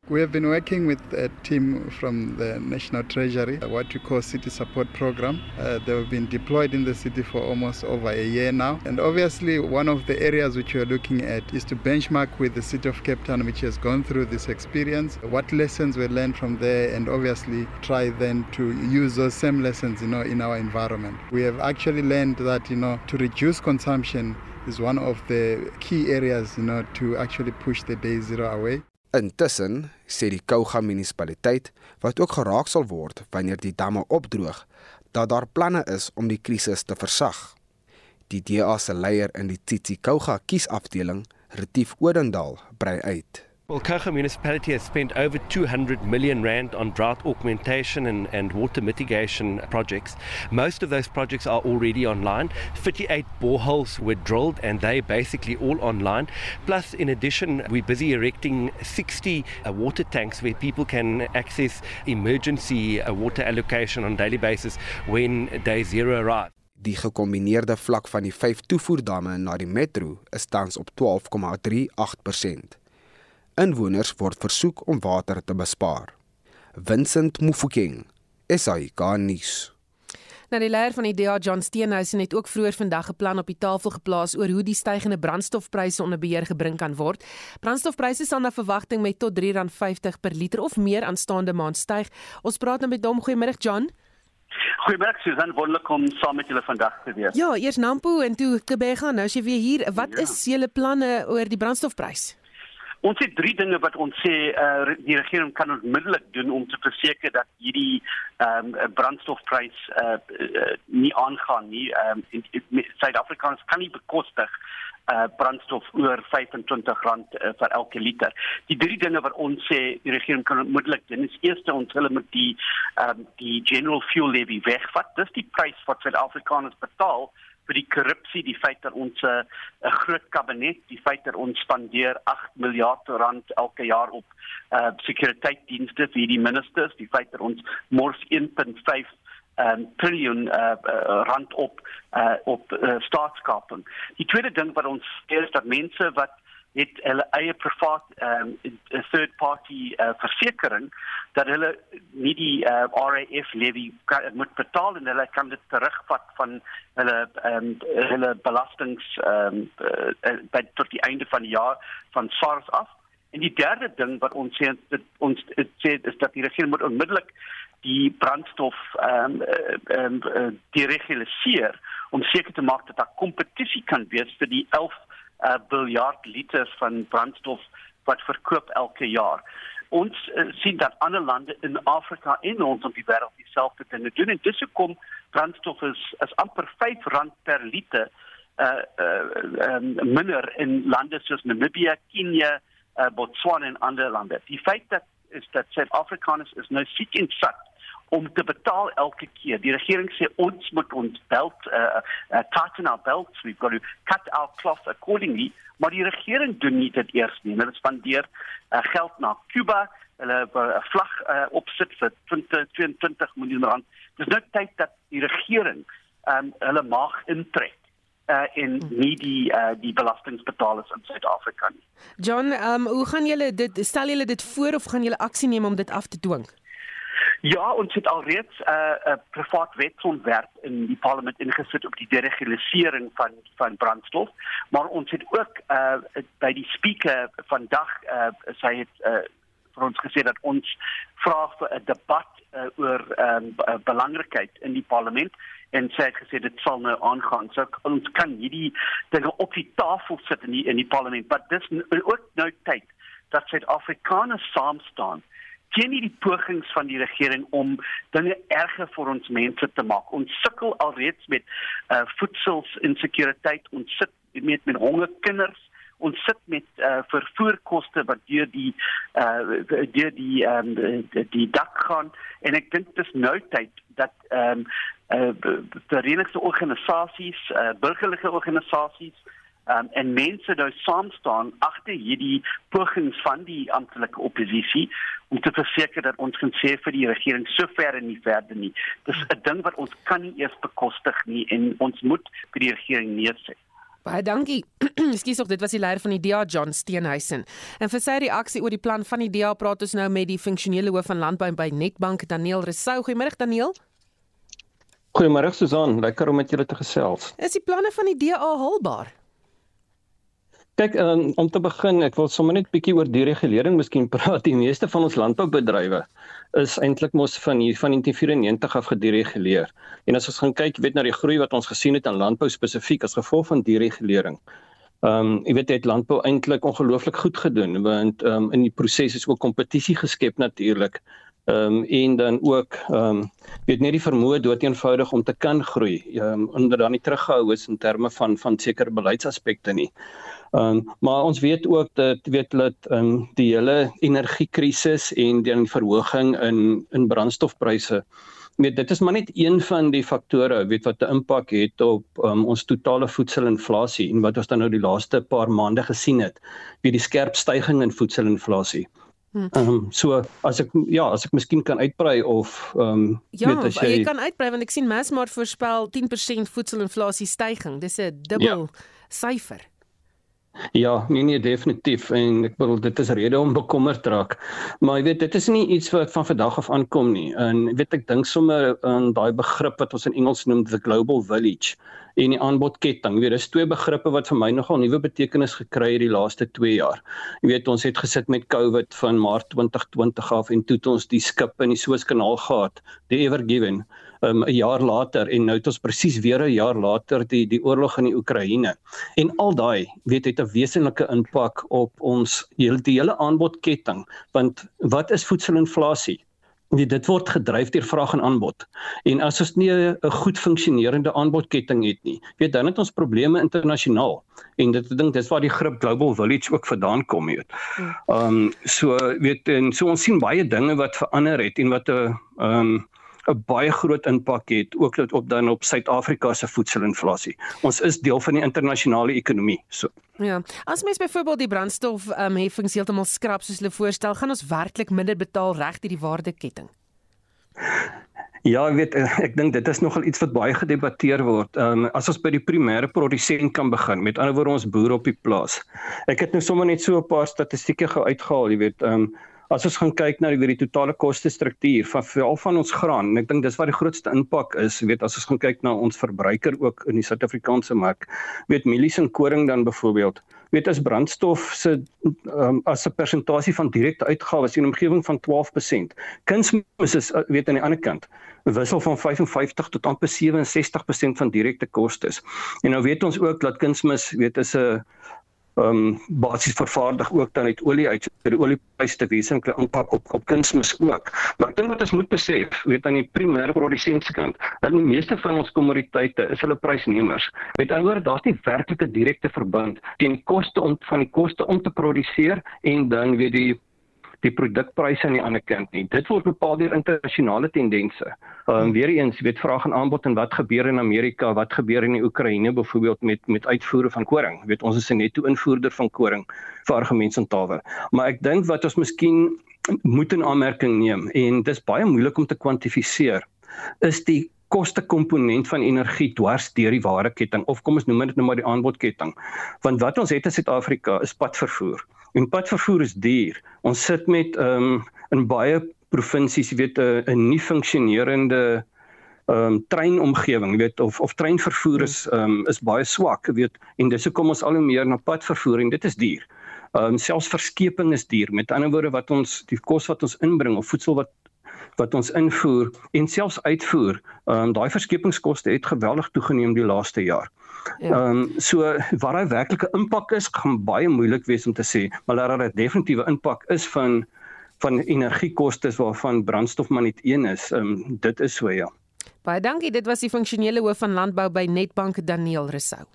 We have been working with a team from the National Treasury, what we call City Support Program. Uh, they've been deployed in the city for almost over a year now. And obviously, one of the areas which we're looking at is to benchmark with the city of Cape Town, which has gone through this experience, what lessons were learned from there, and obviously try then to use those same lessons you know, in our environment. We have actually learned that you know, to reduce consumption is one of the key areas you know, to actually push the day zero away. Intussen sê die Kouga munisipaliteit wat ook geraak sal word wanneer die damme opdroog, dat daar planne is om die krisis te versag. Die DA se leier in die Tsitsi Kouga kiesafdeling, Retief Odendaal, brei uit. Kocha municipality has spent over 200 million rand on drought augmentation and, and water mitigation projects. Most of those projects are already online. 58 boreholes were drilled and they basically all online. Plus, in addition, we're busy erecting 60 uh, water tanks where people can access emergency uh, water allocation on a daily basis when day zero arrives. Die gekombineerde vlak van die vyf toevoerdamme na die metro is tans op 12,38%. Inwoners word versoek om water te bespaar. Vincent Mufokeng, SAIGanis. Nou die leier van die DA John Steenhuisen het ook vroeër vandag 'n plan op die tafel geplaas oor hoe die stygende brandstofpryse onder beheer gebring kan word. Brandstofpryse sal na verwagting met tot R3.50 per liter of meer aanstaande maand styg. Ons praat nou met hom. Goeiemôre John. Goeiemôre Susan, wonderlik om saam met julle vandag te wees. Ja, eers Nampo en toe Kebega. Nou as jy weer hier, wat ja. is julle planne oor die brandstofprys? Ons het drie dinge wat ons sê uh, die regering kan onmiddellik doen om te verseker dat hierdie ehm um, brandstofprys uh, uh, nie aangaan nie. Ehm um, Suid-Afrikaners kan nie bekostig uh brandstof oor R25 uh, vir elke liter. Die drie dinge wat ons sê die regering kan onmiddellik doen is eerste ons hulle met die ehm um, die general fuel levy wegvat. Dis die prys wat Suid-Afrikaners betaal vir die korrupsie, die feit dat ons 'n uh, groot kabinet, die feit dat ons spandeer 8 miljard rand elke jaar op uh sekuriteitsdienste vir die ministers, die feit dat ons mors 1.5 um triljoen uh, uh rand op uh op uh, staatskaping. Die tweede ding wat ons sê is dat mense wat het hulle eie privaat ehm um, third party uh, versekering dat hulle nie die uh, RAF levy moet betaal en hulle kan dit terugvat van hulle ehm um, hulle belastings ehm um, uh, by tot die einde van die jaar van SARS af. En die derde ding wat ons sê dit ons dit sê is dat die regering moet onmiddellik die brandstof ehm um, ehm uh, dereguleer om seker te maak dat daar kompetisie kan wees vir die 11 uh, miljard liter van brandstof wat verkoop elke jaar ons uh, sien dat ander lande in Afrika en rondom die wêreld dieselfde dinge doen en dis hoekom brandstof is is amper R5 per liter uh uh um, minder in lande soos Namibië, Kenia, uh, Botswana en ander lande. Die feit dat is dat Suid-Afrikaners is nou siek en sat om te betaal elke keer. Die regering sê ons moet ons belt uh, uh tighten our belts, we've got to cut our cloth accordingly, maar die regering doen nie dit eers nie. Hulle spandeer uh, geld na Cuba, hulle 'n uh, vlag uh, opsit vir 20 22 miljoen rand. Dis nou tyd dat die regering um, hulle mag intrek uh in nie die uh die belastingbetalers in Suid-Afrika nie. John, um hoe gaan julle dit stel julle dit voor of gaan julle aksie neem om dit af te dwing? Ja, ons het alreeds 'n uh, 'n privaat wetsontwerp in die parlement ingesit op die deregulering van van brandstof, maar ons het ook uh by die speaker vandag uh sy het uh vir ons gesê dat ons vra vir 'n debat uh, oor um, belangrikheid in die parlement. En sy het gesê dit sal nou aangaan. So ons kan hierdie dinge op die tafel sit in die in die parlement, maar dis ook nou tyd dat Suid-Afrikaners saam staan teen hierdie pogings van die regering om dinge erger vir ons mense te maak. Ons sukkel alreeds met uh voedselinsekuriteit, ons sit met met honger kinders, ons sit met uh vervoerkoste wat deur die uh deur die um, die, die dak gaan. En ek dink dis nou tyd dat ehm um, uh verenigde organisasies, uh burgerlike organisasies um, en mense nou saam staan agter hierdie pogings van die amptelike oppositie om te verseker dat ons kan sê vir die regering sover en nie verder nie. Dis 'n ding wat ons kan nie eers bekostig nie en ons moet vir die regering neersit. Baie dankie. [CLEARS THROAT] Ekskuus op dit was die leier van die DA John Steenhuisen. En vir sy reaksie oor die plan van die DA praat ons nou met die funksionele hoof van landbou by Netbank Daniel Resou. Goeiemôre Daniel. Goeiemôre Susan, lekker om met julle te gesels. Is die planne van die DA haalbaar? Kyk, um, om te begin, ek wil sommer net bietjie oor deregulering miskien [LAUGHS] praat. Die meeste van ons landboubedrywe is eintlik mos van hier van 1994 af gedereguleer. En as ons gaan kyk, weet na die groei wat ons gesien het aan landbou spesifiek as gevolg van deregulering. Ehm um, jy weet dit landbou eintlik ongelooflik goed gedoen want ehm um, in die proses is ook kompetisie geskep natuurlik. Ehm um, en dan ook ehm um, weet net die vermoë dood eenvoudig om te kan groei. Ehm um, onder dan nie teruggehou is in terme van van sekere beleidsaspekte nie. Ehm um, maar ons weet ook dat weet dat ehm um, die hele energiekrisis en die verhoging in in brandstofpryse met dit is maar net een van die faktore weet wat 'n impak het op um, ons totale voedselinflasie en wat ons dan nou die laaste paar maande gesien het wie die skerp stygings in voedselinflasie. Hm. Ehm um, so as ek ja, as ek miskien kan uitbrei of ehm um, ja, weet as jy Ja, jy kan uitbrei want ek sien Massmart voorspel 10% voedselinflasie stygings. Dis 'n dubbel ja. syfer. Ja, nee nee definitief en ek bedoel dit is rede om bekommerd raak. Maar jy weet dit is nie iets wat van vandag af aankom nie. En weet ek dink sommer aan daai begrip wat ons in Engels noem the global village en die aanbodketting. Jy weet dis twee begrippe wat vir my nogal nuwe betekenis gekry het die laaste 2 jaar. Jy weet ons het gesit met COVID van Maart 2020 af en toe het ons die skip in die Suezkanaal gehad, die Ever Given um, 'n jaar later en nou het ons presies weer 'n jaar later die die oorlog in die Oekraïne. En al daai weet het 'n wesenlike impak op ons hele die hele aanbodketting want wat is voedselinflasie? Nee, dit word gedryf deur vraag en aanbod. En as ons nie 'n goed funksionerende aanbodketting het nie, weet dan het ons probleme internasionaal. En dit ek dink dis waar die grip Global Village ook vandaan kom, weet. Hmm. Ehm um, so weet en so ons sien baie dinge wat verander het en wat 'n ehm um, 'n baie groot impak het ook dit op dan op Suid-Afrika se voedselinflasie. Ons is deel van die internasionale ekonomie. So. Ja. As mens byvoorbeeld die brandstof ehm um, heffings heeltemal skrap soos hulle voorstel, gaan ons werklik minder betaal reg deur die waardeketting. Ja, ek weet ek dink dit is nogal iets wat baie gedebatteer word. Ehm um, as ons by die primêre produsent kan begin, met ander woorde ons boere op die plaas. Ek het nou sommer net so 'n paar statistieke gou uitgehaal, jy weet, ehm um, as ons gaan kyk na die, die totale koste struktuur van veral van ons graan en ek dink dis wat die grootste impak is weet as ons gaan kyk na ons verbruiker ook in die Suid-Afrikaanse mark weet mielies en koring dan byvoorbeeld. Weet as brandstof se um, as 'n persentasie van direkte uitgawes in omgewing van 12% kunsmis is weet aan die ander kant wissel van 55 tot amper 67% van direkte kostes. En nou weet ons ook dat kunsmis weet is 'n ehm um, basies vervaardig ook dan uit olie uit so die oliepryse te wesentlike impak op op kunsmis ook. Maar ek dink wat ons moet besef, weet aan die primêre produsente kant, dat die meeste van ons kommoditeite is hulle prysnemers. Met ander woorde, daar's nie werklike direkte verband teen koste om van die koste om te produseer en dan weet die die produkpryse aan die ander kant nie. Dit word bepaal deur internasionale tendense. Ehm um, weer eens, weet vraag en aanbod en wat gebeur in Amerika, wat gebeur in die Oekraïne byvoorbeeld met met uitvoere van koring. Weet ons is 'n netto invoerder van koring vir argumente en tawe. Maar ek dink wat ons miskien moet in aanmerking neem en dis baie moeilik om te kwantifiseer is die koste komponent van energie dwars deur die waardeketting of kom ons noem dit nou maar die aanbodketting. Want wat ons het in Suid-Afrika is padvervoer. En padvervoer is duur. Ons sit met ehm um, in baie provinsies, jy weet 'n 'n nie funksionerende ehm um, treinomgewing, jy weet of of treinvervoer is ehm um, is baie swak, jy weet en dis hoekom ons al hoe meer na padvervoer en dit is duur. Ehm um, selfs verskeping is duur. Met ander woorde wat ons die kos wat ons inbring of voedsel wat wat ons invoer en selfs uitvoer, ehm um, daai verskepingskoste het geweldig toegeneem die laaste jaar. Ja. Ehm ja. um, so wat daai werklike impak is, gaan baie moeilik wees om te sê, maar dat daar 'n definitiewe impak is van van energiekoste waarvan brandstof maar net een is. Ehm um, dit is so ja. Baie dankie. Dit was die funksionele hoof van landbou by Netbank Daniel Resou.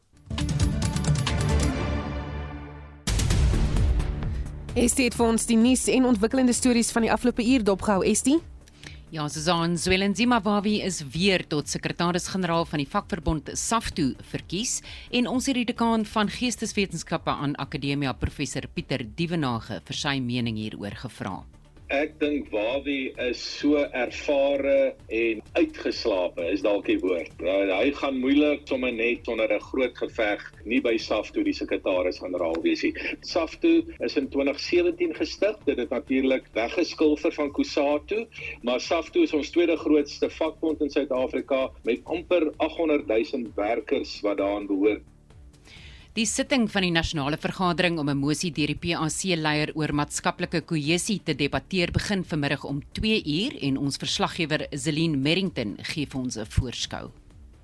Estie het vir ons die nuus en ontwikkelende stories van die afgelope uur dopgehou, Estie. Ja, Susan Zwelinzimabawi is weer tot sekretaris-generaal van die vakverbond SAFTU verkies en ons het die dekaan van Geesteswetenskappe aan Akademia professor Pieter Dievenage vir sy mening hieroor gevra. Ek dink Wawie is so ervare en uitgeslape is dalk die woord. Uh, hy gaan moeilik sommer net sonder 'n groot geveg nie by Safto die sekretaris-generaal wees nie. Safto is in 2017 gestig. Dit het natuurlik weggeskilfer van Kusatu, maar Safto is ons tweede grootste vakbond in Suid-Afrika met amper 800 000 werkers wat daaraan behoort. Die sitting van die nasionale vergadering om 'n mosie deur die PAC-leier oor maatskaplike kohesie te debatteer begin vanmiddag om 2 uur en ons verslaggewer Zelin Merrington gee vir ons 'n voorskou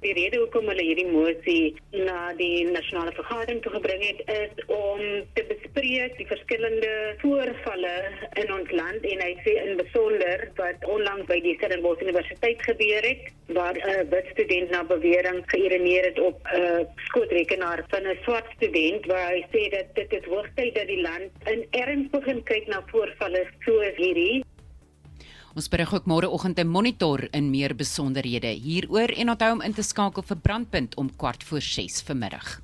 die rede hoekom hulle hierdie mosie na die nasionale vergadering toe gebring het is om te bespreek die verskillende voorvalle in ons land. En hy sê in besonder wat onlangs by die Stellenbosch Universiteit gebeur het waar 'n uh, wit student na bewering geïreneer het op 'n uh, skootrekenaar van 'n swart student waar hy sê dat dit is hoogtyd dat die land in erns begin kyk na voorvalle soos hierdie Ons berig ook môreoggend 'n monitor in meer besonderhede hieroor en onthou om in te skakel vir brandpunt om kwart voor 6 vanmiddag.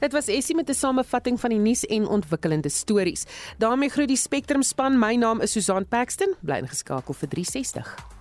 Dit was Essie met 'n samevatting van die nuus en ontwikkelende stories. daarmee groet die Spectrum span. My naam is Susan Paxton. Bly ingeskakel vir 360.